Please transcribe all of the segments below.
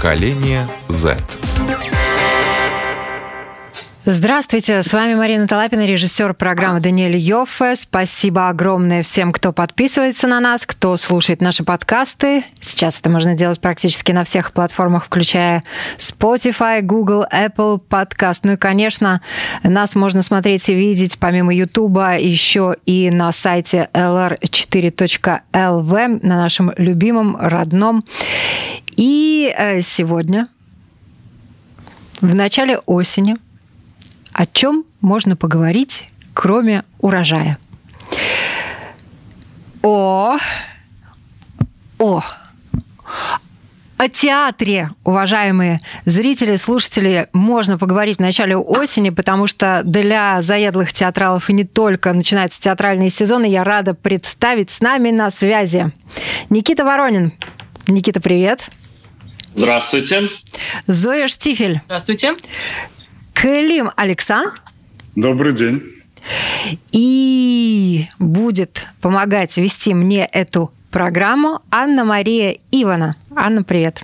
Поколение Z. Здравствуйте, с вами Марина Талапина, режиссер программы Даниэль Йоффе. Спасибо огромное всем, кто подписывается на нас, кто слушает наши подкасты. Сейчас это можно делать практически на всех платформах, включая Spotify, Google, Apple Podcast. Ну и, конечно, нас можно смотреть и видеть помимо YouTube еще и на сайте lr4.lv, на нашем любимом, родном. И э, сегодня, в начале осени, о чем можно поговорить, кроме урожая? О, о, о театре, уважаемые зрители, слушатели, можно поговорить в начале осени, потому что для заядлых театралов и не только начинаются театральные сезоны. Я рада представить с нами на связи Никита Воронин. Никита, привет. Здравствуйте. Зоя Штифель. Здравствуйте. Клим Александр. Добрый день. И будет помогать вести мне эту программу Анна-Мария Ивана. Анна, привет.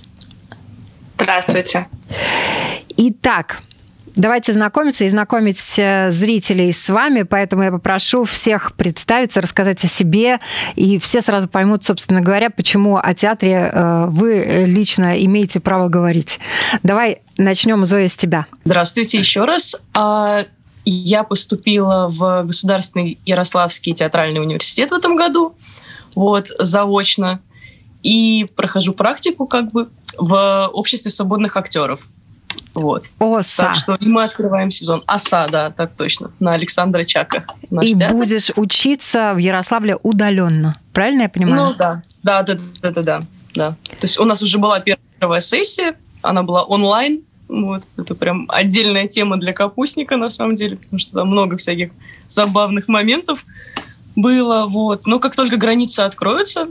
Здравствуйте. Итак, Давайте знакомиться и знакомить э, зрителей с вами, поэтому я попрошу всех представиться, рассказать о себе, и все сразу поймут, собственно говоря, почему о театре э, вы лично имеете право говорить. Давай начнем, Зоя, с тебя. Здравствуйте еще раз. А, я поступила в Государственный Ярославский театральный университет в этом году, вот, заочно, и прохожу практику как бы в обществе свободных актеров. Вот. Оса. Так что мы открываем сезон. Оса, да, так точно. На Александра Чака. И театр. будешь учиться в Ярославле удаленно. Правильно я понимаю? Ну да. Да, да, да, да, да. да. То есть у нас уже была первая сессия, она была онлайн. Вот. Это прям отдельная тема для капустника, на самом деле, потому что там много всяких забавных моментов было. Вот. Но как только границы откроются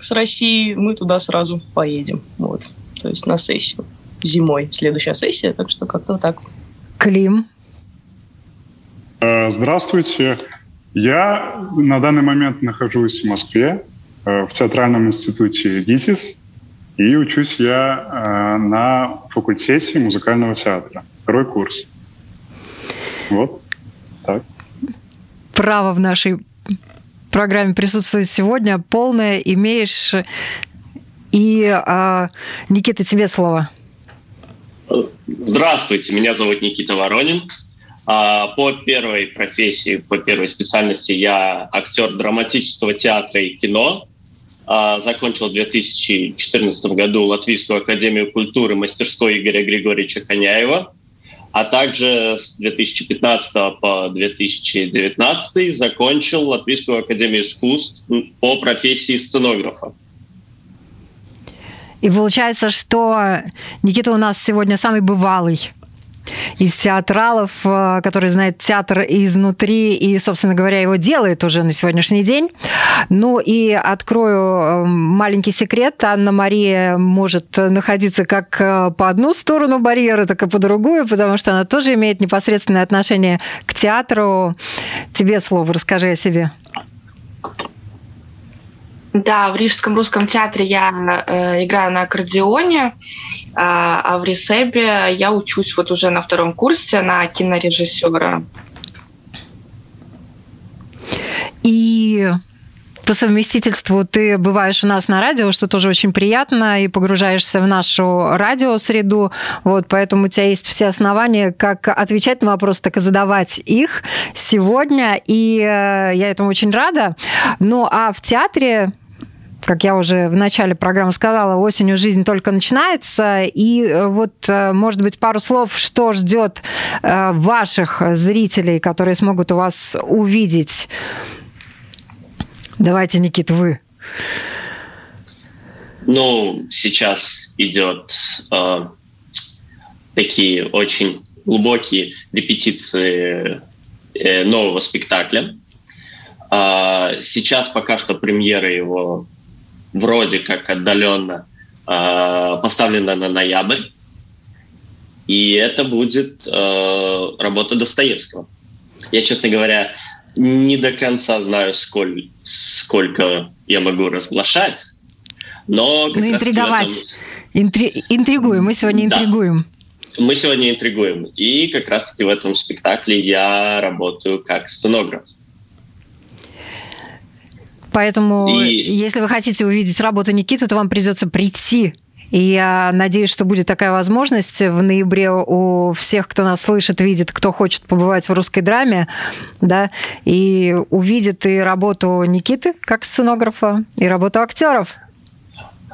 с Россией, мы туда сразу поедем. Вот. То есть на сессию зимой следующая сессия, так что как-то вот так. Клим. Э, здравствуйте. Я на данный момент нахожусь в Москве, э, в Театральном институте ГИТИС, и учусь я э, на факультете музыкального театра. Второй курс. Вот так. Право в нашей программе присутствует сегодня полное имеешь. И, э, Никита, тебе слово. Здравствуйте, меня зовут Никита Воронин. А, по первой профессии, по первой специальности я актер драматического театра и кино. А, закончил в 2014 году Латвийскую академию культуры мастерской Игоря Григорьевича Коняева. А также с 2015 по 2019 закончил Латвийскую академию искусств по профессии сценографа. И получается, что Никита у нас сегодня самый бывалый из театралов, э, который знает театр изнутри и, собственно говоря, его делает уже на сегодняшний день. Ну и открою э, маленький секрет. Анна-Мария может находиться как э, по одну сторону барьера, так и по другую, потому что она тоже имеет непосредственное отношение к театру. Тебе слово, расскажи о себе. Да, в Рижском русском театре я э, играю на аккордеоне, э, а в Ресебе я учусь вот уже на втором курсе на кинорежиссера. И по совместительству ты бываешь у нас на радио, что тоже очень приятно, и погружаешься в нашу радиосреду. Вот, поэтому у тебя есть все основания как отвечать на вопросы, так и задавать их сегодня. И э, я этому очень рада. Ну, а в театре как я уже в начале программы сказала, осенью жизнь только начинается. И э, вот, э, может быть, пару слов, что ждет э, ваших зрителей, которые смогут у вас увидеть. Давайте, Никит, вы. Ну, сейчас идет э, такие очень глубокие репетиции э, нового спектакля. Э, сейчас пока что премьера его вроде как отдаленно э, поставлена на ноябрь. И это будет э, работа Достоевского. Я, честно говоря, не до конца знаю, сколь, сколько я могу разглашать, Но ну, интриговать. Этом... Интри... Интригуем, мы сегодня да. интригуем. Мы сегодня интригуем. И как раз-таки в этом спектакле я работаю как сценограф. Поэтому, и... если вы хотите увидеть работу Никиты, то вам придется прийти и я надеюсь, что будет такая возможность в ноябре у всех, кто нас слышит, видит, кто хочет побывать в русской драме, да, и увидит и работу Никиты как сценографа, и работу актеров.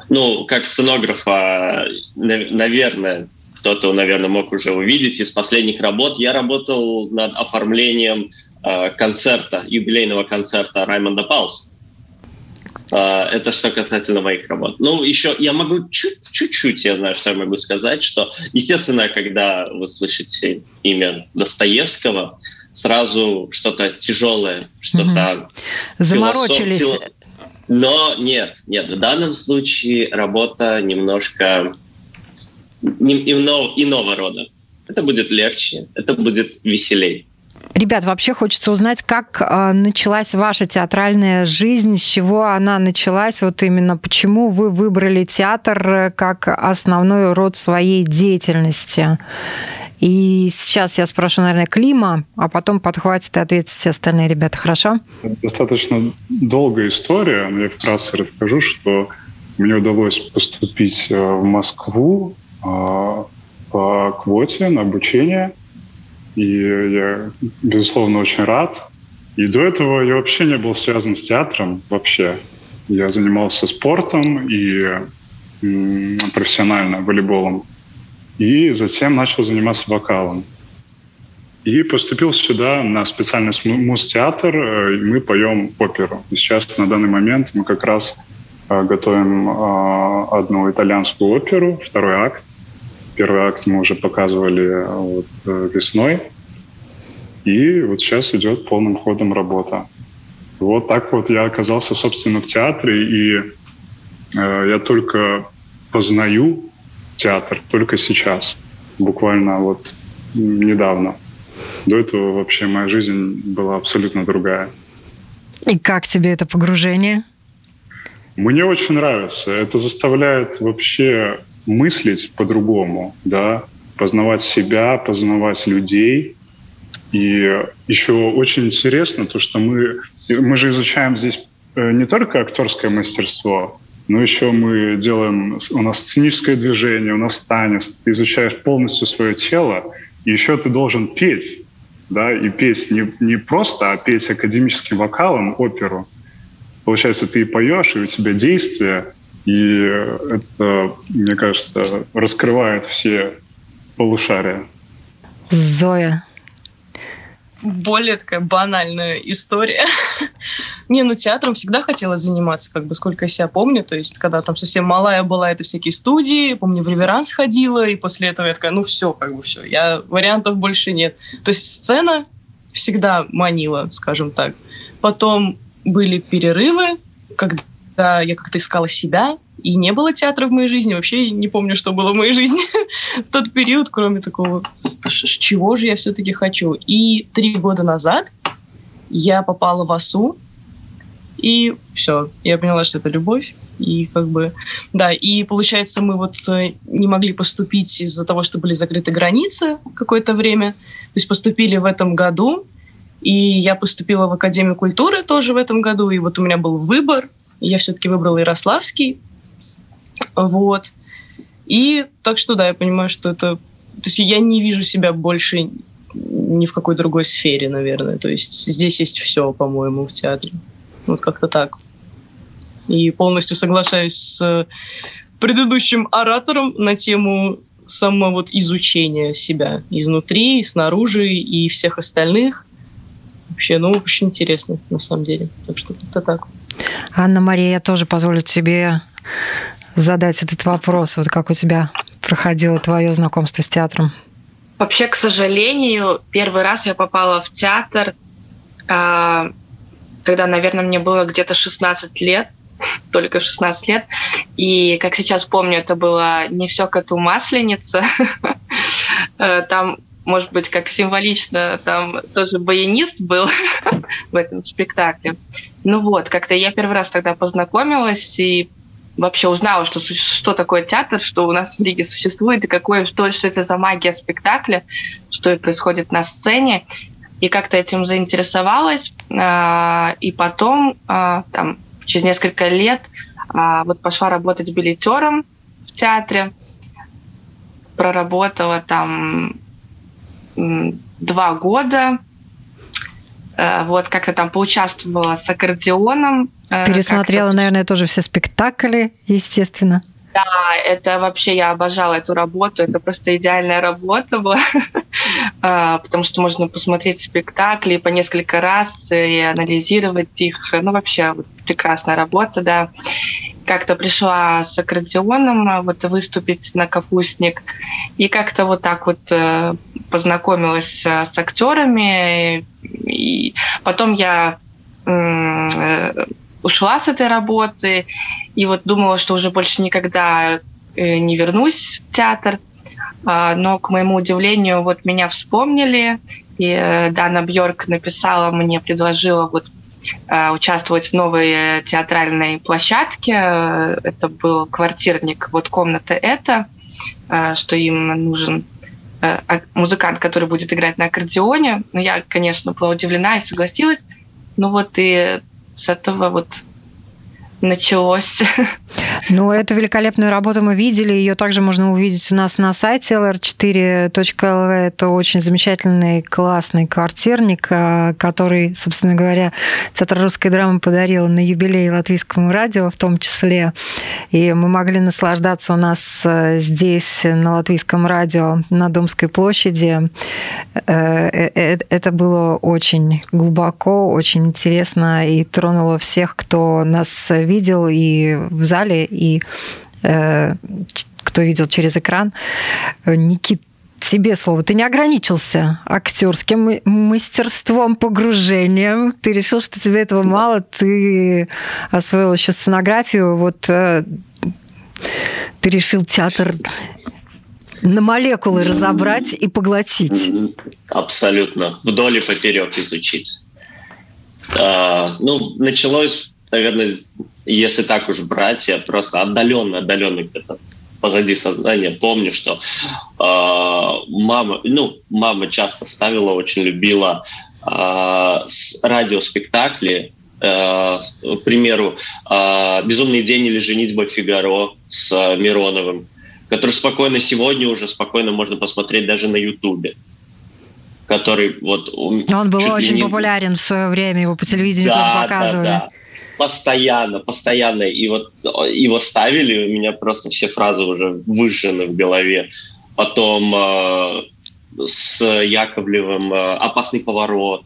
Ну, как сценографа, наверное, кто-то, наверное, мог уже увидеть из последних работ. Я работал над оформлением э, концерта, юбилейного концерта Раймонда Паулса. А, это что касательно моих работ. Ну, еще я могу чуть-чуть, я знаю, что я могу сказать, что, естественно, когда вы слышите имя Достоевского, сразу что-то тяжелое, что-то... Угу. Заморочились. Философ... Но нет, нет, в данном случае работа немножко иного, иного рода. Это будет легче, это будет веселей. Ребят, вообще хочется узнать, как э, началась ваша театральная жизнь, с чего она началась, вот именно почему вы выбрали театр как основной род своей деятельности. И сейчас я спрошу, наверное, Клима, а потом подхватит и ответит все остальные ребята, хорошо? Достаточно долгая история, но я вкратце расскажу, что мне удалось поступить э, в Москву э, по квоте на обучение – и я, безусловно, очень рад. И до этого я вообще не был связан с театром вообще. Я занимался спортом и профессионально волейболом. И затем начал заниматься вокалом. И поступил сюда на специальность муз-театр, э, и мы поем оперу. И сейчас на данный момент мы как раз э, готовим э, одну итальянскую оперу, второй акт. Первый акт мы уже показывали э, вот, э, весной. И вот сейчас идет полным ходом работа. Вот так вот я оказался, собственно, в театре, и э, я только познаю театр только сейчас, буквально вот недавно. До этого вообще моя жизнь была абсолютно другая. И как тебе это погружение? Мне очень нравится. Это заставляет вообще мыслить по-другому, да, познавать себя, познавать людей. И еще очень интересно то, что мы, мы же изучаем здесь э, не только актерское мастерство, но еще мы делаем, у нас сценическое движение, у нас танец, ты изучаешь полностью свое тело, и еще ты должен петь, да, и петь не, не просто, а петь академическим вокалом оперу. Получается, ты поешь, и у тебя действия, и это, мне кажется, раскрывает все полушария. Зоя. Более такая банальная история. Не, ну театром всегда хотела заниматься, как бы сколько я себя помню. То есть, когда там совсем малая была, это всякие студии. Помню, в реверанс ходила, и после этого я такая, ну все, как бы все. Я, вариантов больше нет. То есть сцена всегда манила, скажем так. Потом были перерывы, когда когда я как-то искала себя, и не было театра в моей жизни, вообще не помню, что было в моей жизни в тот период, кроме такого, чего же я все-таки хочу. И три года назад я попала в АСУ, и все, я поняла, что это любовь, и как бы, да, и получается, мы вот э, не могли поступить из-за того, что были закрыты границы какое-то время, то есть поступили в этом году, и я поступила в Академию культуры тоже в этом году, и вот у меня был выбор, я все-таки выбрала Ярославский. Вот. И так что, да, я понимаю, что это... То есть я не вижу себя больше ни в какой другой сфере, наверное. То есть здесь есть все, по-моему, в театре. Вот как-то так. И полностью соглашаюсь с предыдущим оратором на тему самого вот изучения себя изнутри, снаружи и всех остальных. Вообще, ну, очень интересно, на самом деле. Так что это так. Анна-Мария, я тоже позволю тебе задать этот вопрос. Вот как у тебя проходило твое знакомство с театром? Вообще, к сожалению, первый раз я попала в театр, а, когда, наверное, мне было где-то 16 лет, только 16 лет. И, как сейчас помню, это было не все коту масленица. Э, там, может быть, как символично, там тоже баянист был в этом спектакле. Ну вот, как-то я первый раз тогда познакомилась, и вообще узнала, что, что такое театр, что у нас в Риге существует, и какое, что, что это за магия спектакля, что происходит на сцене. И как-то этим заинтересовалась. А, и потом, а, там, через несколько лет, а, вот пошла работать билетером в театре. Проработала там два года. Вот как-то там поучаствовала с аккордеоном Э, Пересмотрела, наверное, тоже все спектакли, естественно. Да, это вообще я обожала эту работу. Это просто идеальная работа была, а, потому что можно посмотреть спектакли по несколько раз и анализировать их. Ну, вообще прекрасная работа, да. Как-то пришла с аккордеоном а, вот выступить на капустник и как-то вот так вот э, познакомилась э, с актерами. И потом я ушла с этой работы и вот думала, что уже больше никогда э, не вернусь в театр. А, но, к моему удивлению, вот меня вспомнили, и э, Дана Бьорк написала мне, предложила вот э, участвовать в новой театральной площадке. Это был квартирник, вот комната это, что им нужен а, музыкант, который будет играть на аккордеоне. Но я, конечно, была удивлена и согласилась. Ну вот и с этого вот началось. Ну, эту великолепную работу мы видели. Ее также можно увидеть у нас на сайте lr4.lv. Это очень замечательный, классный квартирник, а, который, собственно говоря, Театр русской драмы подарил на юбилей латвийскому радио в том числе. И мы могли наслаждаться у нас э, здесь, на латвийском радио, на Домской площади. Э, э, это было очень глубоко, очень интересно и тронуло всех, кто нас видел и в зале, и э, кто видел через экран. Никит, тебе слово. Ты не ограничился актерским мастерством, погружением. Ты решил, что тебе этого мало. Ты освоил еще сценографию. Вот э, ты решил театр на молекулы разобрать и поглотить. Абсолютно. Вдоль и поперек изучить. А, ну, началось наверное, если так уж брать, я просто отдаленно, отдаленно где-то позади сознания помню, что э, мама, ну, мама часто ставила, очень любила э, радиоспектакли, э, к примеру, э, «Безумный день» или «Женитьба Фигаро» с э, Мироновым, который спокойно сегодня уже спокойно можно посмотреть даже на Ютубе который вот... Он был очень не... популярен в свое время, его по телевидению да, тоже показывали. Да, да постоянно, постоянно. И вот его ставили, у меня просто все фразы уже выжжены в голове. Потом э, с Яковлевым э, «Опасный поворот».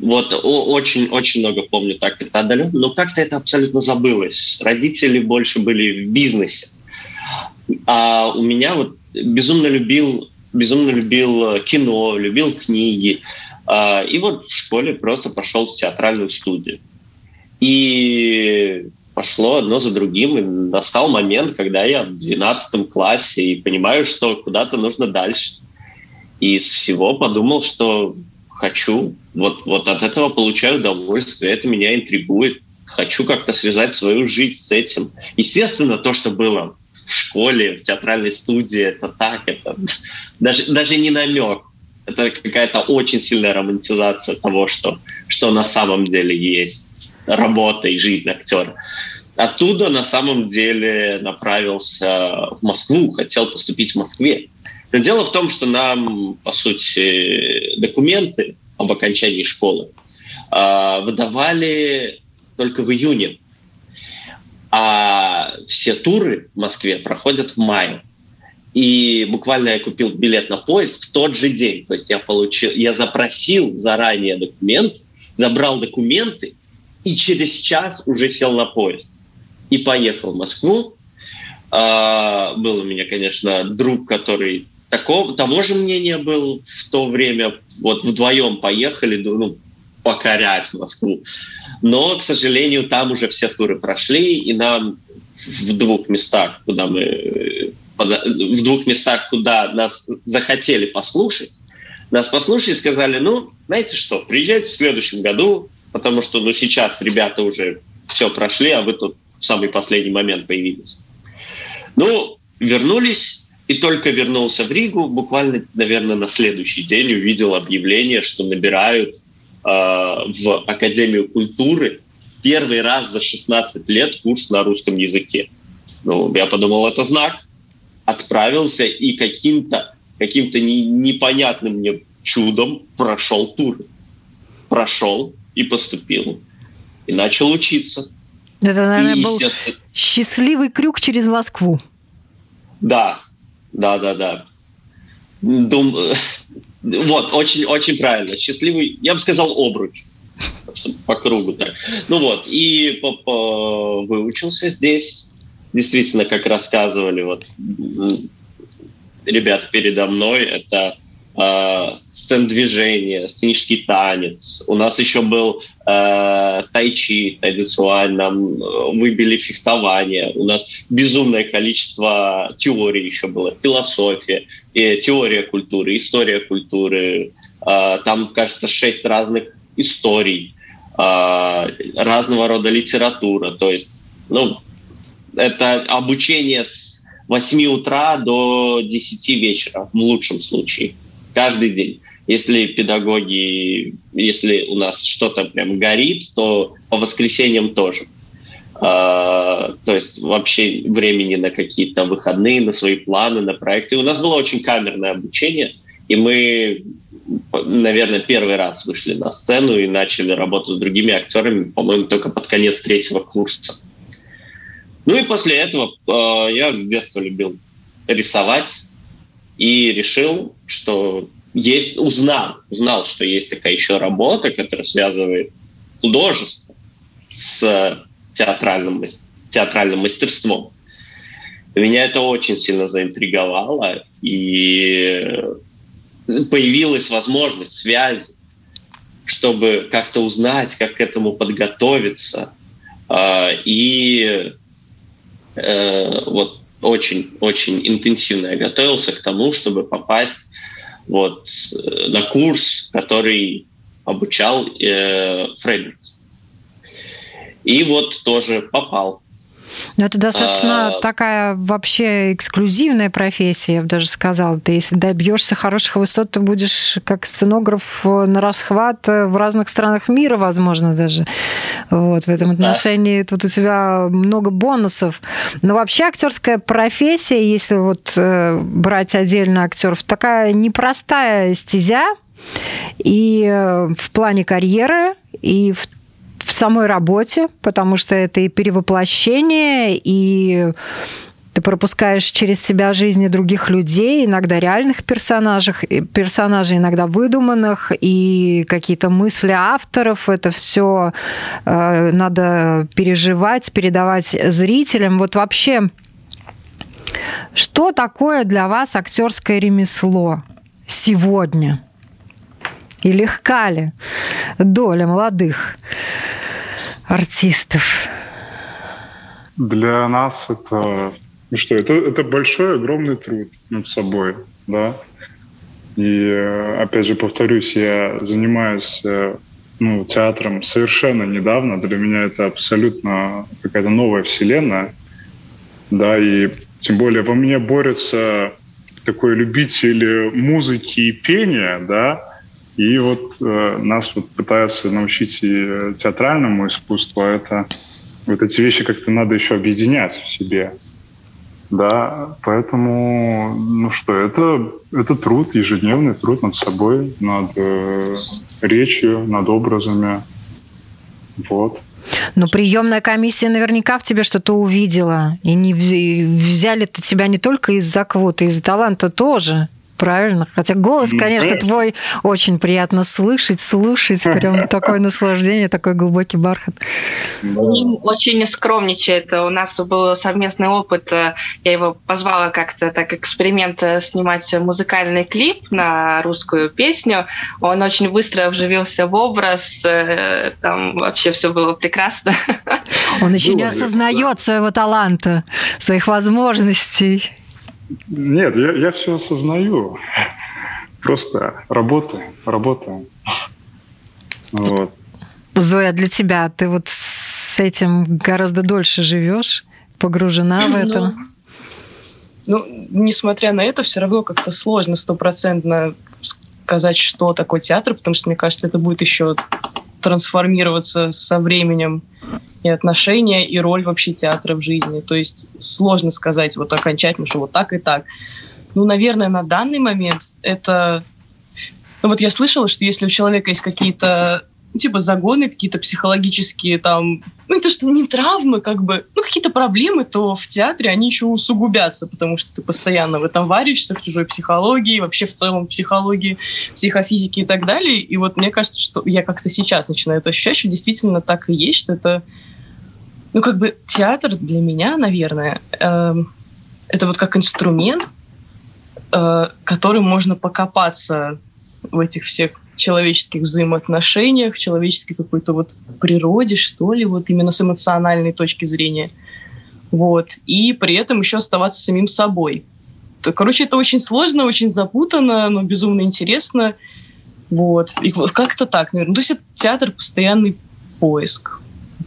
Вот очень-очень много помню так это отдаленно, но как-то это абсолютно забылось. Родители больше были в бизнесе. А у меня вот безумно любил, безумно любил кино, любил книги. А, и вот в школе просто пошел в театральную студию. И пошло одно за другим, и настал момент, когда я в 12 классе и понимаю, что куда-то нужно дальше. И из всего подумал, что хочу, вот, вот от этого получаю удовольствие, это меня интригует. Хочу как-то связать свою жизнь с этим. Естественно, то, что было в школе, в театральной студии, это так, это даже, даже не намек это какая-то очень сильная романтизация того, что, что на самом деле есть работа и жизнь актера. Оттуда на самом деле направился в Москву, хотел поступить в Москве. Но дело в том, что нам, по сути, документы об окончании школы э, выдавали только в июне, а все туры в Москве проходят в мае. И буквально я купил билет на поезд в тот же день. То есть я получил, я запросил заранее документ, забрал документы и через час уже сел на поезд и поехал в Москву. А, был у меня, конечно, друг, который такого, того же мнения был в то время. Вот вдвоем поехали, ну, покорять Москву. Но, к сожалению, там уже все туры прошли, и нам в двух местах, куда мы в двух местах, куда нас захотели послушать, нас послушали и сказали, ну, знаете что, приезжайте в следующем году, потому что, ну, сейчас ребята уже все прошли, а вы тут в самый последний момент появились. Ну, вернулись, и только вернулся в Ригу, буквально, наверное, на следующий день увидел объявление, что набирают э, в Академию культуры первый раз за 16 лет курс на русском языке. Ну, я подумал, это знак. Отправился и каким-то каким-то не, непонятным мне чудом прошел тур. Прошел и поступил. И начал учиться. Это, наверное, и, был счастливый крюк через Москву. Да, да, да, да. Дум... Вот, очень, очень правильно. Счастливый, я бы сказал, обруч. По кругу так. Ну вот, и по -по выучился здесь. Действительно, как рассказывали вот ребята передо мной, это э, сцен движения, сценический танец. У нас еще был э, тайчи традиционно, выбили фехтование. У нас безумное количество теорий еще было, философия, и теория культуры, история культуры. Э, там, кажется, шесть разных историй, э, разного рода литература. То есть, ну, это обучение с 8 утра до 10 вечера, в лучшем случае, каждый день. Если педагоги, если у нас что-то прям горит, то по воскресеньям тоже. Uh, то есть вообще времени на какие-то выходные, на свои планы, на проекты. У нас было очень камерное обучение, и мы, наверное, первый раз вышли на сцену и начали работать с другими актерами, по-моему, только под конец третьего курса. Ну и после этого э, я с детства любил рисовать и решил, что есть, узнал, узнал, что есть такая еще работа, которая связывает художество с театральным, театральным мастерством. Меня это очень сильно заинтриговало, и появилась возможность связи, чтобы как-то узнать, как к этому подготовиться. Э, и э, вот очень-очень интенсивно я готовился к тому, чтобы попасть вот э, на курс, который обучал э, Фредерикс. И вот тоже попал. Ну, это достаточно а... такая вообще эксклюзивная профессия, я бы даже сказала. Ты, если добьешься хороших высот, ты будешь как сценограф на расхват в разных странах мира, возможно, даже. Вот, в этом отношении да. тут у тебя много бонусов. Но вообще актерская профессия, если вот э, брать отдельно актеров, такая непростая стезя, и э, в плане карьеры, и в в самой работе, потому что это и перевоплощение, и ты пропускаешь через себя жизни других людей, иногда реальных персонажей, персонажей иногда выдуманных, и какие-то мысли авторов. Это все э, надо переживать, передавать зрителям. Вот вообще, что такое для вас актерское ремесло сегодня? И легка ли доля молодых артистов? Для нас это, ну что, это, это большой, огромный труд над собой, да. И опять же повторюсь, я занимаюсь э, ну, театром совершенно недавно. Для меня это абсолютно какая-то новая вселенная. Да, и тем более во мне борется такой любитель музыки и пения, да, и вот э, нас вот пытаются научить и э, театральному искусству, а это вот эти вещи как-то надо еще объединять в себе. Да, поэтому, ну что, это, это труд, ежедневный труд над собой, над э, речью, над образами. Вот. Но приемная комиссия наверняка в тебе что-то увидела. И не взяли-то тебя не только из-за квоты, из-за таланта тоже. Правильно. Хотя голос, конечно, твой очень приятно слышать, слушать. Прям такое наслаждение, такой глубокий бархат. Очень не скромничает. У нас был совместный опыт. Я его позвала как-то так эксперимент э, снимать музыкальный клип на русскую песню. Он очень быстро вживился в образ. Э, там вообще все было прекрасно. Он еще не осознает своего таланта, своих возможностей. Нет, я, я все осознаю. Просто работаем, работаем. Вот. Зоя, для тебя ты вот с этим гораздо дольше живешь, погружена в это? Ну, ну, несмотря на это, все равно как-то сложно стопроцентно сказать, что такое театр, потому что, мне кажется, это будет еще трансформироваться со временем и отношения, и роль вообще театра в жизни. То есть сложно сказать вот окончательно, что вот так и так. Ну, наверное, на данный момент это... Ну, вот я слышала, что если у человека есть какие-то ну, типа загоны, какие-то психологические там, ну, то, что не травмы, как бы, ну, какие-то проблемы, то в театре они еще усугубятся, потому что ты постоянно в этом варишься, в чужой психологии, вообще в целом психологии, психофизике и так далее. И вот мне кажется, что я как-то сейчас начинаю это ощущать, что действительно так и есть, что это, ну, как бы театр для меня, наверное, э, это вот как инструмент, э, которым можно покопаться в этих всех человеческих взаимоотношениях, человеческой какой-то вот природе, что ли, вот именно с эмоциональной точки зрения. Вот. И при этом еще оставаться самим собой. Короче, это очень сложно, очень запутанно, но безумно интересно. Вот. И вот как-то так, наверное. Ну, то есть это театр постоянный поиск.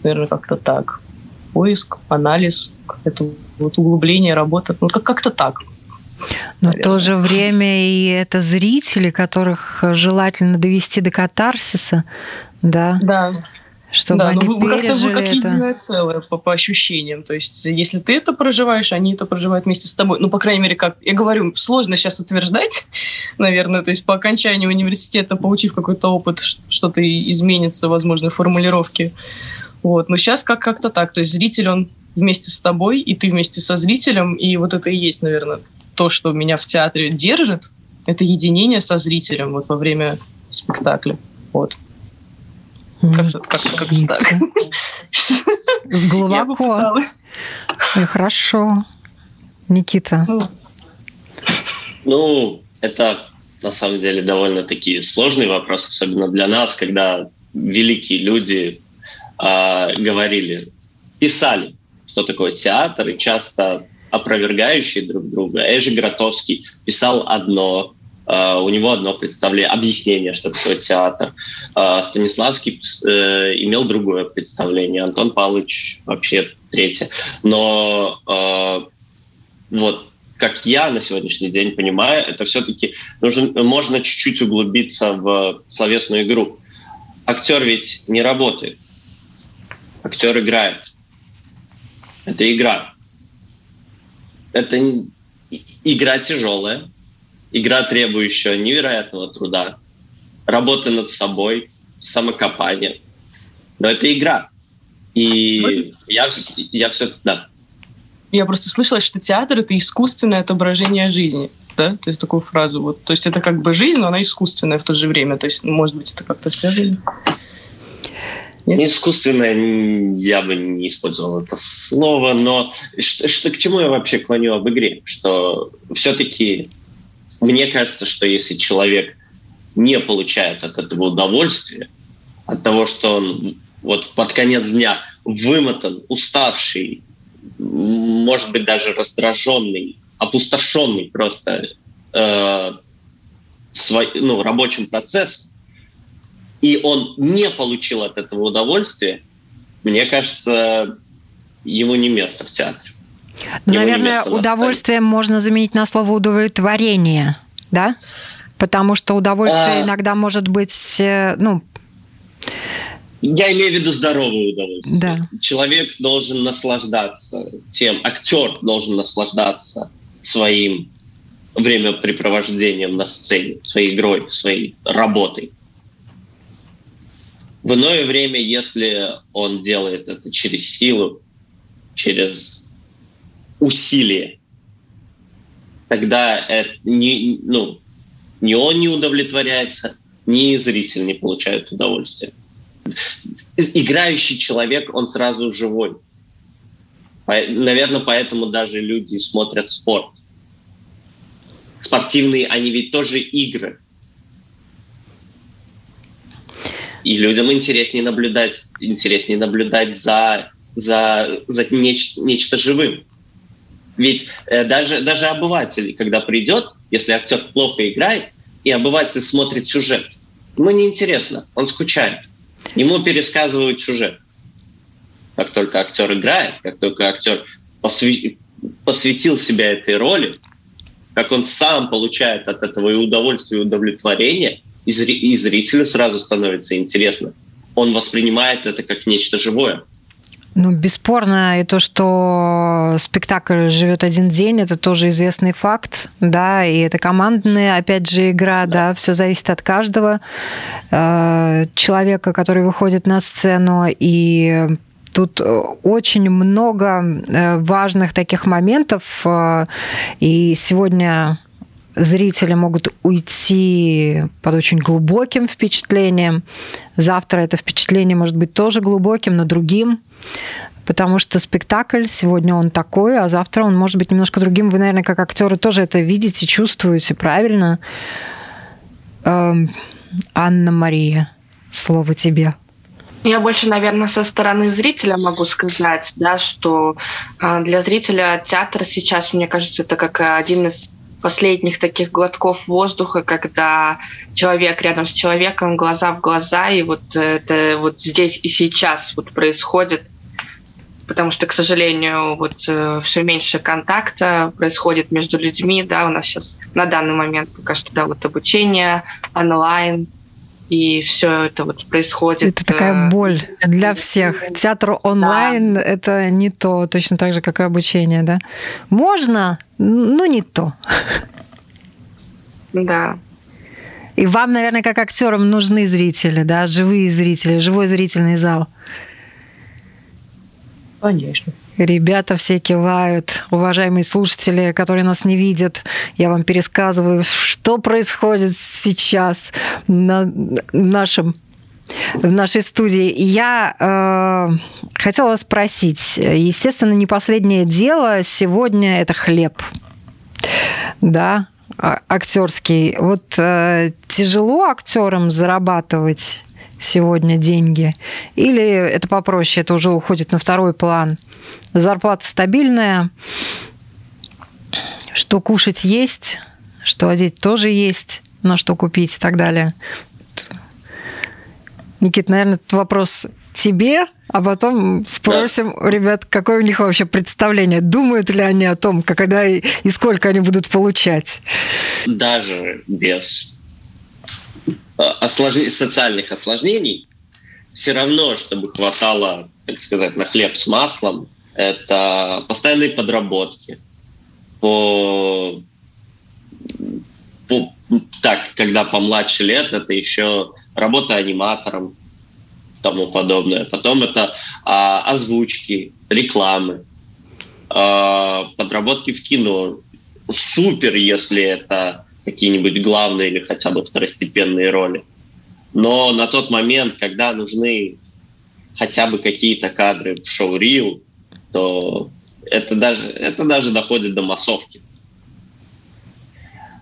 Наверное, как-то так. Поиск, анализ, это вот углубление, работа. Ну, как- как-то так. Но в то же время и это зрители, которых желательно довести до катарсиса, да? Да. Чтобы да, они ну вы, как-то вы как это. единое целое по, по ощущениям. То есть, если ты это проживаешь, они это проживают вместе с тобой. Ну, по крайней мере, как я говорю, сложно сейчас утверждать, наверное. То есть, по окончанию университета, получив какой-то опыт, что-то изменится, возможно, формулировки. Вот. Но сейчас как- как-то так. То есть, зритель, он вместе с тобой, и ты вместе со зрителем. И вот это и есть, наверное, то, что меня в театре держит, это единение со зрителем вот во время спектакля. Вот. Как-то как как так. Глубоко. Хорошо. Никита. Ну, это на самом деле довольно-таки сложный вопрос, особенно для нас, когда великие люди а, говорили, писали, что такое театр, и часто опровергающие друг друга. Эжи Гротовский писал одно, а, у него одно представление, объяснение, что такое театр. А, Станиславский э, имел другое представление, Антон Павлович вообще третье. Но вот как я на сегодняшний день понимаю, это все-таки нужен, можно чуть-чуть углубиться в словесную игру. Актер ведь не работает. Актер играет. Это игра. Это игра тяжелая, игра, требующая невероятного труда, работы над собой, самокопания. Но это игра. И я, я все... Да. Я просто слышала, что театр — это искусственное отображение жизни. Да? То есть такую фразу. Вот. То есть это как бы жизнь, но она искусственная в то же время. То есть, может быть, это как-то связано? Нет? Искусственное я бы не использовал это слово, но что, что- к чему я вообще клоню об игре? Что все-таки мне кажется, что если человек не получает от этого удовольствия, от того, что он вот под конец дня вымотан, уставший, может быть, даже раздраженный, опустошенный просто э, свой, ну, рабочим процессом, и он не получил от этого удовольствия, мне кажется, ему не место в театре. Ну, не наверное, место на удовольствием можно заменить на слово удовлетворение, да? Потому что удовольствие А. иногда может быть, э, ну, Я имею в виду здоровое удовольствие. Да. Человек должен наслаждаться тем, актер должен наслаждаться своим времяпрепровождением на сцене, своей игрой, своей работой. В иное время, если он делает это через силу, через усилие, тогда это не, ну, ни он не удовлетворяется, ни зритель не получает удовольствия играющий человек, он сразу живой. Наверное, поэтому даже люди смотрят спорт. Спортивные, они ведь тоже игры. И людям интереснее наблюдать, интереснее наблюдать за, за, за неч- нечто живым. Ведь э, даже, даже обыватель, когда придет, если актер плохо играет, и обыватель смотрит сюжет, ему неинтересно, он скучает. Ему пересказывают сюжет. Как только актер играет, как только актер посвятил себя этой роли, как он сам получает от этого и удовольствие, и удовлетворение, и, зри- и зрителю сразу становится интересно. Он воспринимает это как нечто живое. Ну, бесспорно, и то, что спектакль живет один день, это тоже известный факт, да, и это командная, опять же, игра, да, да все зависит от каждого э, человека, который выходит на сцену, и тут очень много э, важных таких моментов, э, и сегодня зрители могут уйти под очень глубоким впечатлением. Завтра это впечатление может быть тоже глубоким, но другим. Потому что спектакль сегодня он такой, а завтра он может быть немножко другим. Вы, наверное, как актеры тоже это видите, чувствуете, правильно? Эм, Анна-Мария, слово тебе. Я больше, наверное, со стороны зрителя могу сказать, да, что а, для зрителя театр сейчас, мне кажется, это как один из последних таких глотков воздуха, когда человек рядом с человеком, глаза в глаза, и вот это вот здесь и сейчас вот происходит, потому что, к сожалению, вот э, все меньше контакта происходит между людьми, да, у нас сейчас на данный момент пока что, да, вот обучение онлайн, и все это вот происходит. Это такая э, боль для всех. Театр онлайн да. это не то, точно так же, как и обучение, да? Можно, но не то. Да. И вам, наверное, как актерам нужны зрители, да, живые зрители, живой зрительный зал. Конечно. Ребята все кивают, уважаемые слушатели, которые нас не видят. Я вам пересказываю, что происходит сейчас на нашем в нашей студии. Я э, хотела спросить, естественно, не последнее дело сегодня это хлеб, да, а, актерский. Вот э, тяжело актерам зарабатывать сегодня деньги? Или это попроще, это уже уходит на второй план? Зарплата стабильная, что кушать есть, что одеть тоже есть, на что купить и так далее. Никит, наверное, этот вопрос тебе, а потом спросим да. ребят, какое у них вообще представление. Думают ли они о том, когда и, и сколько они будут получать? Даже без осложнений, социальных осложнений, все равно, чтобы хватало, так сказать, на хлеб с маслом, это постоянные подработки по, по так, когда помладше лет, это еще работа аниматором, тому подобное. Потом это а, озвучки, рекламы, а, подработки в кино. Супер, если это какие-нибудь главные или хотя бы второстепенные роли. Но на тот момент, когда нужны хотя бы какие-то кадры в шоу Рил, то это даже, это даже доходит до массовки.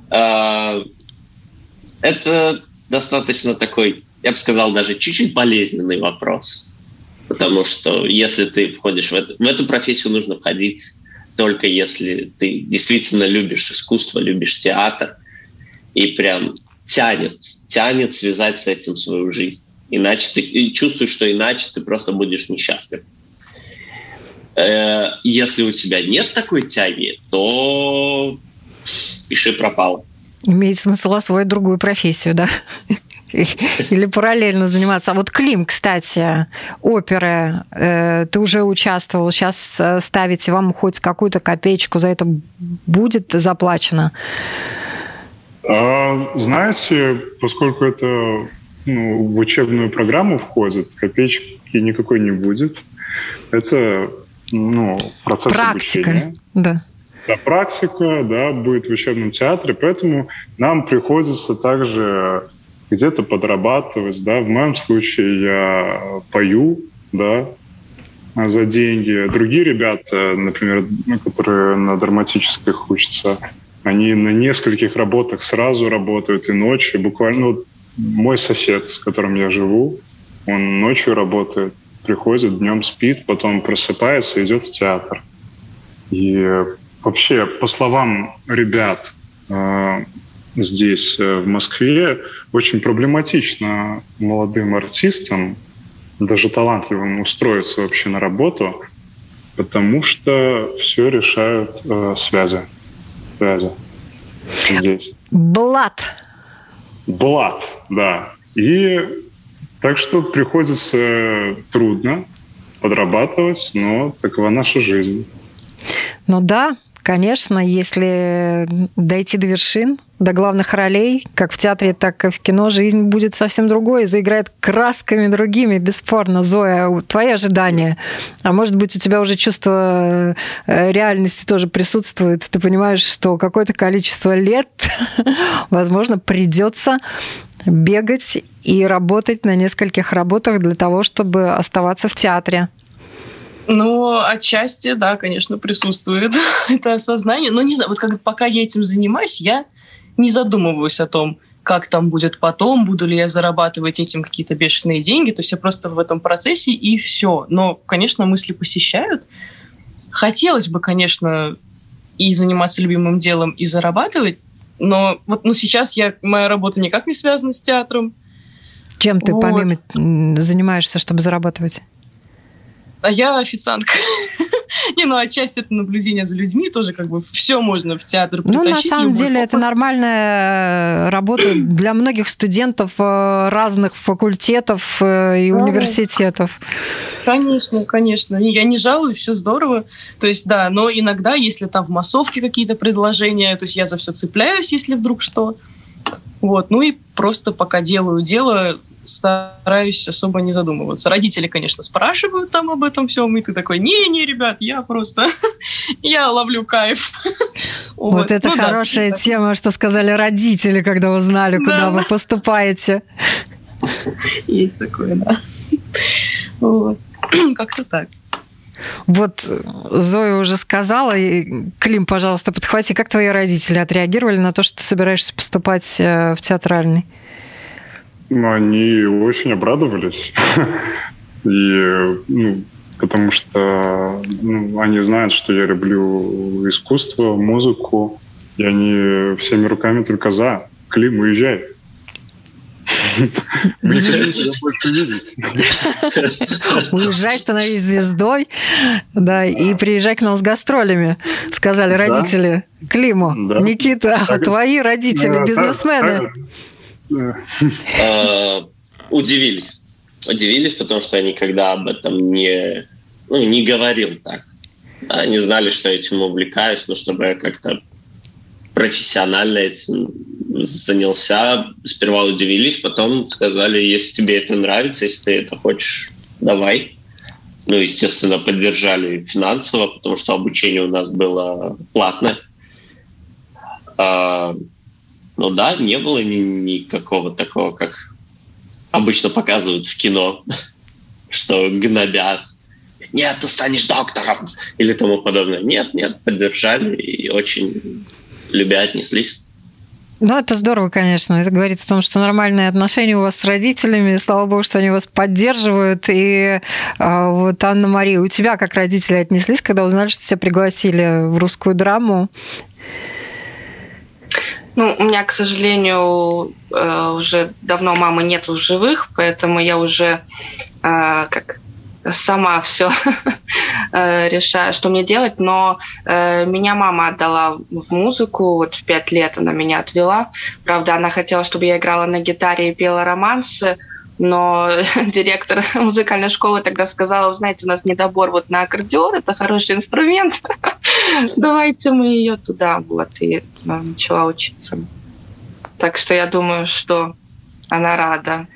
А, это достаточно такой, я бы сказал, даже чуть-чуть болезненный вопрос. Потому что если ты входишь в эту, в эту профессию, нужно входить только если ты действительно любишь искусство, любишь театр, и прям тянет, тянет связать с этим свою жизнь. Иначе ты и чувствуешь, что иначе ты просто будешь несчастлив. Э, если у тебя нет такой тяги, то пиши пропало. Имеет смысл освоить другую профессию, да? Или параллельно заниматься. А вот Клим, кстати, оперы, э, ты уже участвовал, сейчас э, ставите вам хоть какую-то копеечку за это будет заплачено? А, знаете, поскольку это ну, в учебную программу входит, копеечки никакой не будет. Это ну, процесс Практика, обучения. да. Да, практика, да, будет в учебном театре, поэтому нам приходится также где-то подрабатывать, да. В моем случае я пою, да, за деньги. Другие ребята, например, которые на драматических учатся, они на нескольких работах сразу работают и ночью. Буквально ну, мой сосед, с которым я живу, он ночью работает, приходит, днем спит, потом просыпается идет в театр. И вообще, по словам ребят э, здесь, э, в Москве, очень проблематично молодым артистам даже талантливым устроиться вообще на работу, потому что все решают э, связи. Связи. Здесь. Блат. Блат, да. И так что приходится трудно подрабатывать, но такова наша жизнь. Ну да, конечно, если дойти до вершин, до главных ролей, как в театре, так и в кино, жизнь будет совсем другой, заиграет красками другими, бесспорно. Зоя, твои ожидания, а может быть, у тебя уже чувство э, реальности тоже присутствует, ты понимаешь, что какое-то количество лет, возможно, придется бегать и работать на нескольких работах для того, чтобы оставаться в театре. Ну, отчасти, да, конечно, присутствует это осознание. Но не знаю, вот как, пока я этим занимаюсь, я не задумываюсь о том, как там будет потом, буду ли я зарабатывать этим какие-то бешеные деньги. То есть я просто в этом процессе и все. Но, конечно, мысли посещают. Хотелось бы, конечно, и заниматься любимым делом, и зарабатывать. Но вот ну, сейчас я, моя работа никак не связана с театром. Чем ты вот. помимо занимаешься, чтобы зарабатывать? А я официантка. Не, ну отчасти это наблюдение за людьми, тоже как бы все можно в театр Ну, на самом деле, это нормальная работа для многих студентов э, разных факультетов э, и университетов. Конечно, конечно. Я не жалуюсь, все здорово. То есть, да, но иногда, если там в массовке какие-то предложения, то есть я за все цепляюсь, если вдруг что. Вот, ну и просто пока делаю дело, стараюсь особо не задумываться. Родители, конечно, спрашивают там об этом всем, и ты такой, не-не, ребят, я просто, я ловлю кайф. Вот, вот это ну, хорошая да, тема, что сказали родители, когда узнали, куда да. вы поступаете. Есть такое, да. Вот. Как-то так. Вот Зоя уже сказала, и Клим, пожалуйста, подхвати, как твои родители отреагировали на то, что ты собираешься поступать э, в театральный? Ну, они очень обрадовались. И, ну, потому что ну, они знают, что я люблю искусство, музыку, и они всеми руками только за. Клим, уезжай. Мне тебя больше видеть. Уезжай, становись звездой, да, и приезжай к нам с гастролями, сказали родители Климу. Никита, а твои родители бизнесмены. А, удивились. Удивились, потому что я никогда об этом не, ну, не говорил так. Они знали, что я этим увлекаюсь, но чтобы я как-то профессионально этим занялся. Сперва удивились, потом сказали, если тебе это нравится, если ты это хочешь, давай. Ну, естественно, поддержали финансово, потому что обучение у нас было платное. Ну да, не было ни, никакого такого, как обычно показывают в кино, что гнобят. Нет, ты станешь доктором или тому подобное. Нет, нет, поддержали и очень любя отнеслись. Ну, это здорово, конечно. Это говорит о том, что нормальные отношения у вас с родителями. Слава богу, что они вас поддерживают. И а, вот, Анна-Мария, у тебя как родители отнеслись, когда узнали, что тебя пригласили в русскую драму? Ну, у меня, к сожалению, э, уже давно мамы нет в живых, поэтому я уже э, как сама все э, решаю, что мне делать, но меня мама отдала в музыку, вот в пять лет она меня отвела. Правда, она хотела, чтобы я играла на гитаре и пела романсы, но директор музыкальной школы тогда сказала, знаете, у нас недобор вот на аккордеон, это хороший инструмент, давайте мы ее туда, вот, и начала учиться. Так что я думаю, что она рада.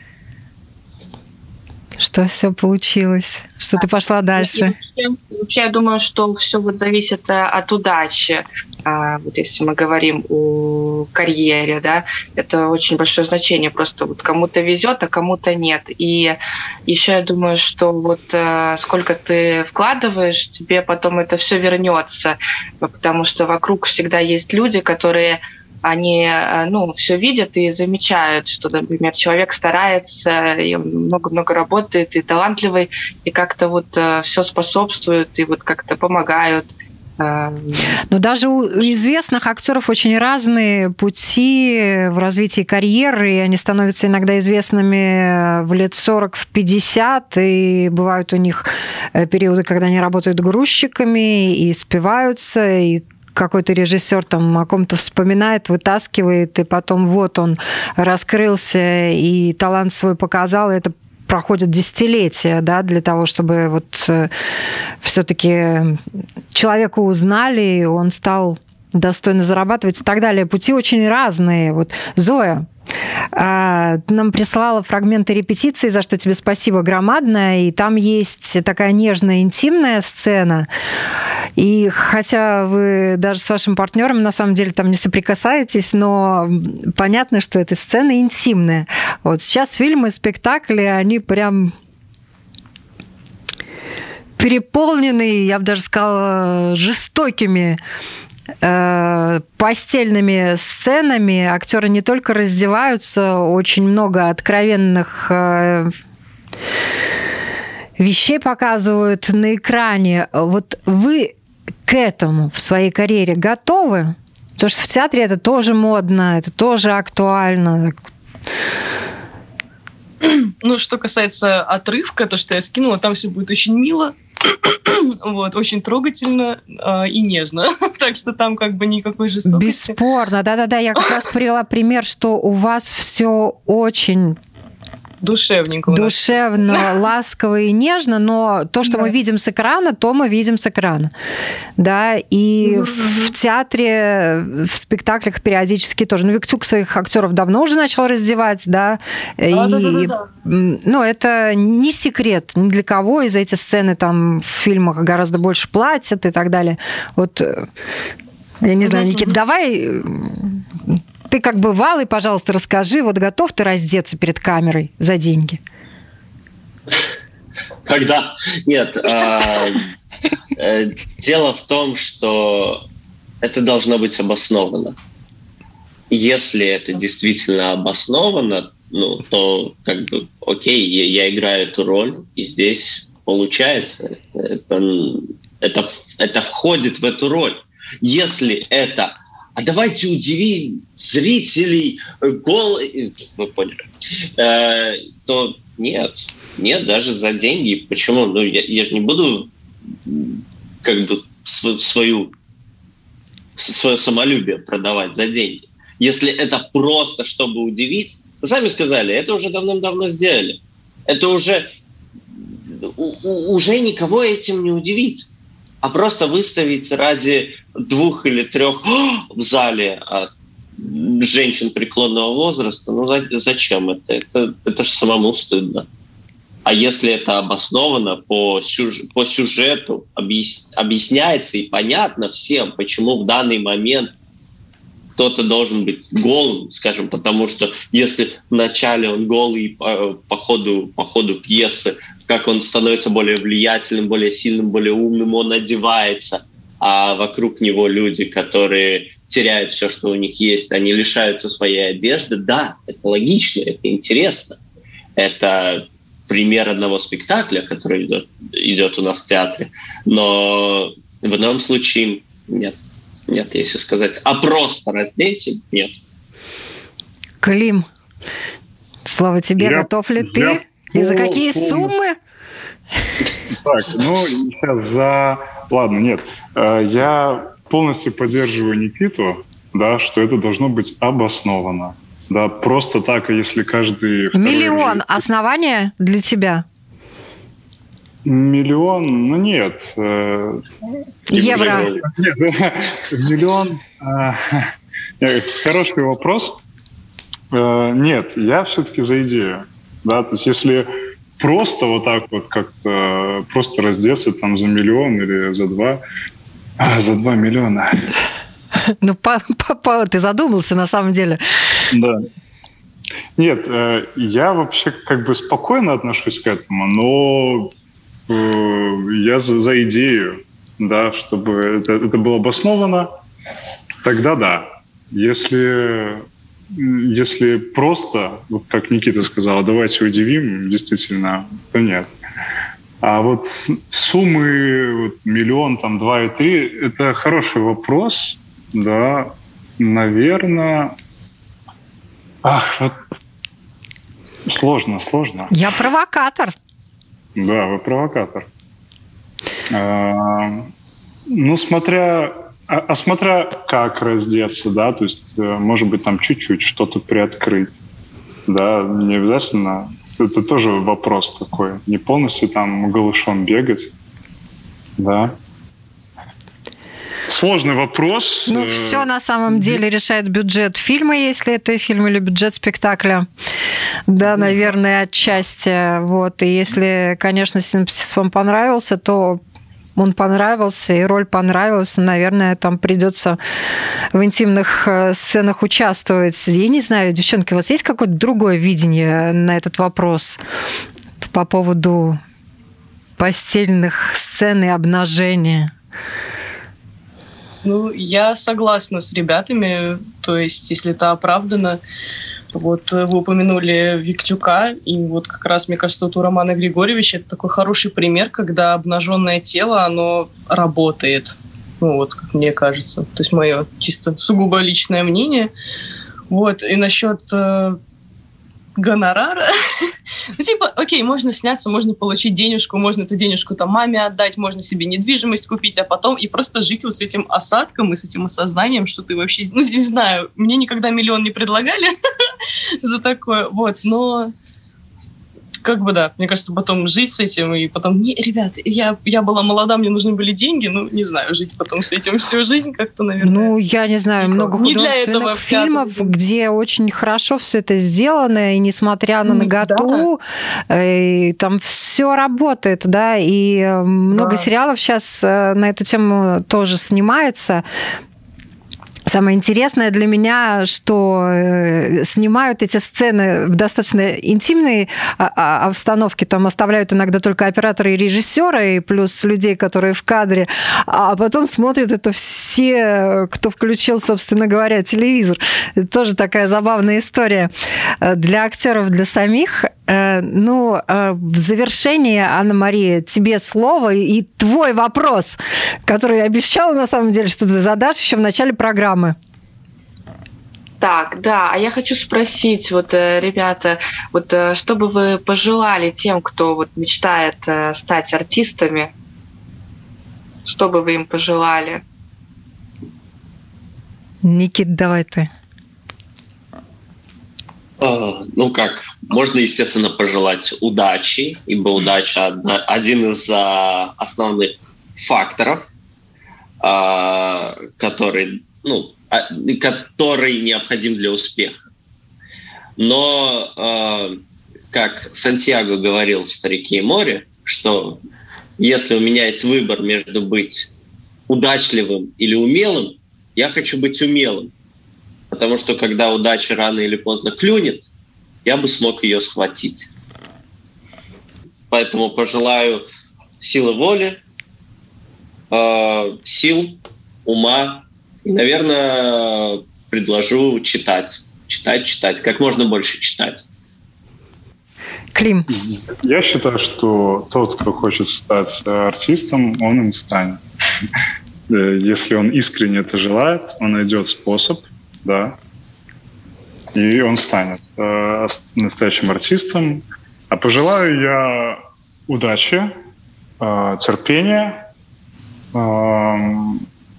Что все получилось, что да. ты пошла дальше. Вообще, вообще, я думаю, что все вот зависит э, от удачи. А, вот если мы говорим о карьере, да, это очень большое значение. Просто вот кому-то везет, а кому-то нет. И еще я думаю, что вот э, сколько ты вкладываешь, тебе потом это все вернется, потому что вокруг всегда есть люди, которые они э, ну, все видят и замечают, что, например, человек старается, и много-много работает, и талантливый, и как-то вот все способствует, и вот как-то помогают Но даже у известных актеров очень разные пути в развитии карьеры, и они становятся иногда известными в лет 40, в 50, и бывают у них э, периоды, когда они работают грузчиками и спиваются, и какой-то режиссер там о ком-то вспоминает, вытаскивает, и потом вот он раскрылся и талант свой показал, и это проходит десятилетия, да, для того, чтобы вот э, все-таки человека узнали, и он стал достойно зарабатывать и так далее. Пути очень разные. Вот Зоя, а, нам прислала фрагменты репетиции, за что тебе спасибо громадное. И там есть такая нежная, интимная сцена. И хотя вы даже с вашим партнером на самом деле там не соприкасаетесь, но понятно, что эта сцена интимная. Вот сейчас фильмы, спектакли, они прям переполненные, я бы даже сказала, жестокими Э, постельными сценами актеры не только раздеваются, очень много откровенных э, вещей показывают на экране. Вот вы к этому в своей карьере готовы? Потому что в театре это тоже модно, это тоже актуально. Ну, что касается отрывка, то, что я скинула, там все будет очень мило, вот, очень трогательно э, и нежно. так что там как бы никакой жестокости. Бесспорно, да-да-да. Я как раз привела пример, что у вас все очень Душевненько. Душевно, ласково и нежно, но то, что да. мы видим с экрана, то мы видим с экрана. Да, и в театре, в спектаклях периодически тоже. Ну, Виктюк своих актеров давно уже начал раздевать, да. И, да, да, да, ну, это не секрет ни для кого. Из эти сцены там в фильмах гораздо больше платят и так далее. Вот э, я не знаю, Никит, давай ты как бывалый, пожалуйста, расскажи, вот готов ты раздеться перед камерой за деньги? Когда? Нет. А, э, дело в том, что это должно быть обосновано. Если это действительно обосновано, ну, то как бы окей, я, я играю эту роль, и здесь получается. Это, это, это входит в эту роль. Если это а давайте удивим зрителей э, гол, э, вы поняли, э, то нет, нет, даже за деньги. Почему? Ну, я, я же не буду как бы свою свое самолюбие продавать за деньги. Если это просто, чтобы удивить, вы сами сказали, это уже давным-давно сделали. Это уже уже никого этим не удивить а просто выставить ради двух или трех в зале а, женщин преклонного возраста, ну зачем это? Это, это же самому стыдно. А если это обосновано по, сюж по сюжету, объяс объясняется и понятно всем, почему в данный момент кто-то должен быть голым, скажем, потому что если вначале он голый по, по, ходу, по ходу пьесы как он становится более влиятельным, более сильным, более умным, он одевается, а вокруг него люди, которые теряют все, что у них есть, они лишаются своей одежды. Да, это логично, это интересно. Это пример одного спектакля, который идет, идет у нас в театре. Но в одном случае нет. Нет, если сказать. А просто раздейте? Нет. Клим, слово тебе. Я, Готов ли ты? Я и за какие суммы? Так, ну, сейчас за... Ладно, нет. Э, я полностью поддерживаю Никиту, да, что это должно быть обосновано. Да, просто так, если каждый... Миллион житель... основания для тебя? Миллион, ну нет. Э, Евро. Нет, миллион. Э, хороший вопрос. Нет, я все-таки за идею. Да, то есть если просто вот так вот как-то просто раздеться там за миллион или за два, а, за два миллиона. Ну, папа, ты задумался на самом деле. Да. Нет, э, я вообще как бы спокойно отношусь к этому, но э, я за, за идею, да, чтобы это, это было обосновано, тогда да. Если если просто, как Никита сказал, давайте удивим, действительно, то нет. А вот суммы вот, миллион, там, два и три, это хороший вопрос, да, наверное. Ах, вот сложно, сложно. Я провокатор. Да, вы провокатор. А, ну, смотря, а, а смотря как раздеться, да, то есть, э, может быть, там чуть-чуть что-то приоткрыть, да, не обязательно это тоже вопрос такой. Не полностью там голышом бегать. Да. Сложный вопрос. Ну, все на самом деле решает бюджет фильма, если это фильм или бюджет спектакля. Да, наверное, отчасти. Вот. И если, конечно, синопсис вам понравился, то он понравился, и роль понравилась, наверное, там придется в интимных э, сценах участвовать. Я не знаю, девчонки, у вас есть какое-то другое видение на этот вопрос по поводу постельных сцен и обнажения? Ну, я согласна с ребятами, то есть, если это оправдано, вот э, вы упомянули Виктюка, и вот как раз, мне кажется, вот у Романа Григорьевича это такой хороший пример, когда обнаженное тело, оно работает. Ну вот, как мне кажется. То есть мое чисто сугубо личное мнение. Вот, и насчет э, гонорара. ну, типа, окей, можно сняться, можно получить денежку, можно эту денежку там маме отдать, можно себе недвижимость купить, а потом и просто жить вот с этим осадком и с этим осознанием, что ты вообще... Ну, не знаю, мне никогда миллион не предлагали за такое, вот, но как бы да, мне кажется, потом жить с этим, и потом, не, ребят, я, я была молода, мне нужны были деньги, ну, не знаю, жить потом с этим всю жизнь как-то, наверное. Ну, я не знаю, много не художественных этого фильмов, театра. где очень хорошо все это сделано, и несмотря на наготу, да. и, там все работает, да, и э, много да. сериалов сейчас э, на эту тему тоже снимается, Самое интересное для меня, что э, снимают эти сцены в достаточно интимной а, а, обстановке. Там оставляют иногда только операторы и режиссеры, и плюс людей, которые в кадре. А потом смотрят это все, кто включил, собственно говоря, телевизор. Это тоже такая забавная история э, для актеров, для самих. Э, ну, в завершение, Анна-Мария, тебе слово и твой вопрос, который я обещала, на самом деле, что ты задашь еще в начале программы программы. Так, да, а я хочу спросить, вот, э, ребята, вот э, что бы вы пожелали тем, кто вот мечтает э, стать артистами? Что бы вы им пожелали? Никит, давай ты. А, ну как, можно, естественно, пожелать удачи, ибо удача один из а, основных факторов, а, который ну, а, который необходим для успеха. Но, э, как Сантьяго говорил в «Старике и море», что если у меня есть выбор между быть удачливым или умелым, я хочу быть умелым. Потому что когда удача рано или поздно клюнет, я бы смог ее схватить. Поэтому пожелаю силы воли, э, сил, ума и, наверное, предложу читать. Читать, читать. Как можно больше читать. Клим. Я считаю, что тот, кто хочет стать артистом, он им станет. Если он искренне это желает, он найдет способ, да, и он станет э, настоящим артистом. А пожелаю я удачи, э, терпения, э,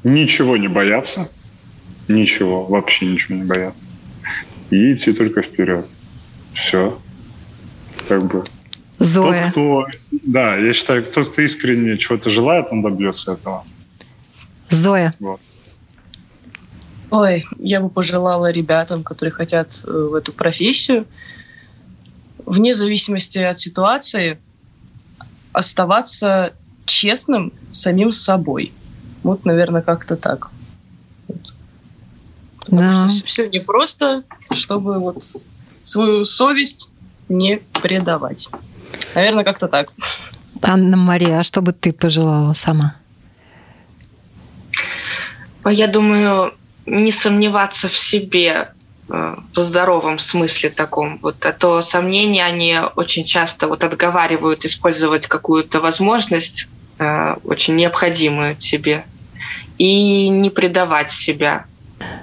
ничего не бояться, ничего, вообще ничего не бояться. И идти только вперед. Все. Как бы. Зоя. Тот, кто, да, я считаю, тот, кто искренне чего-то желает, он добьется этого. Зоя. Вот. Ой, я бы пожелала ребятам, которые хотят э, в эту профессию, вне зависимости от ситуации, оставаться честным самим собой. Вот, наверное, как-то так. Вот. да. что все не просто, чтобы вот свою совесть не предавать. Наверное, как-то так. Анна-Мария, а что бы ты пожелала сама? Я думаю, не сомневаться в себе, э, в здоровом смысле таком. Вот, а то сомнения, они очень часто вот отговаривают использовать какую-то возможность, очень необходимую тебе, и не предавать себя.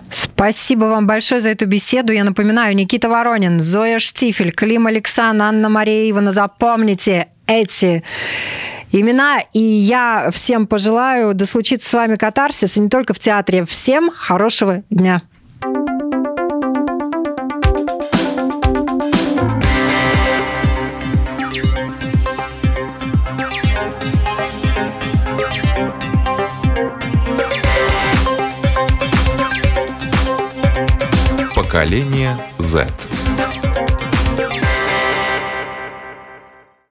Спасибо вам большое за эту беседу. Я напоминаю, Никита Воронин, Зоя Штифель, Клим Александр, Анна Мария Ивана. Запомните эти имена. И я всем пожелаю да случится с вами катарсис, и не только в театре. Всем хорошего дня. Поколение Z.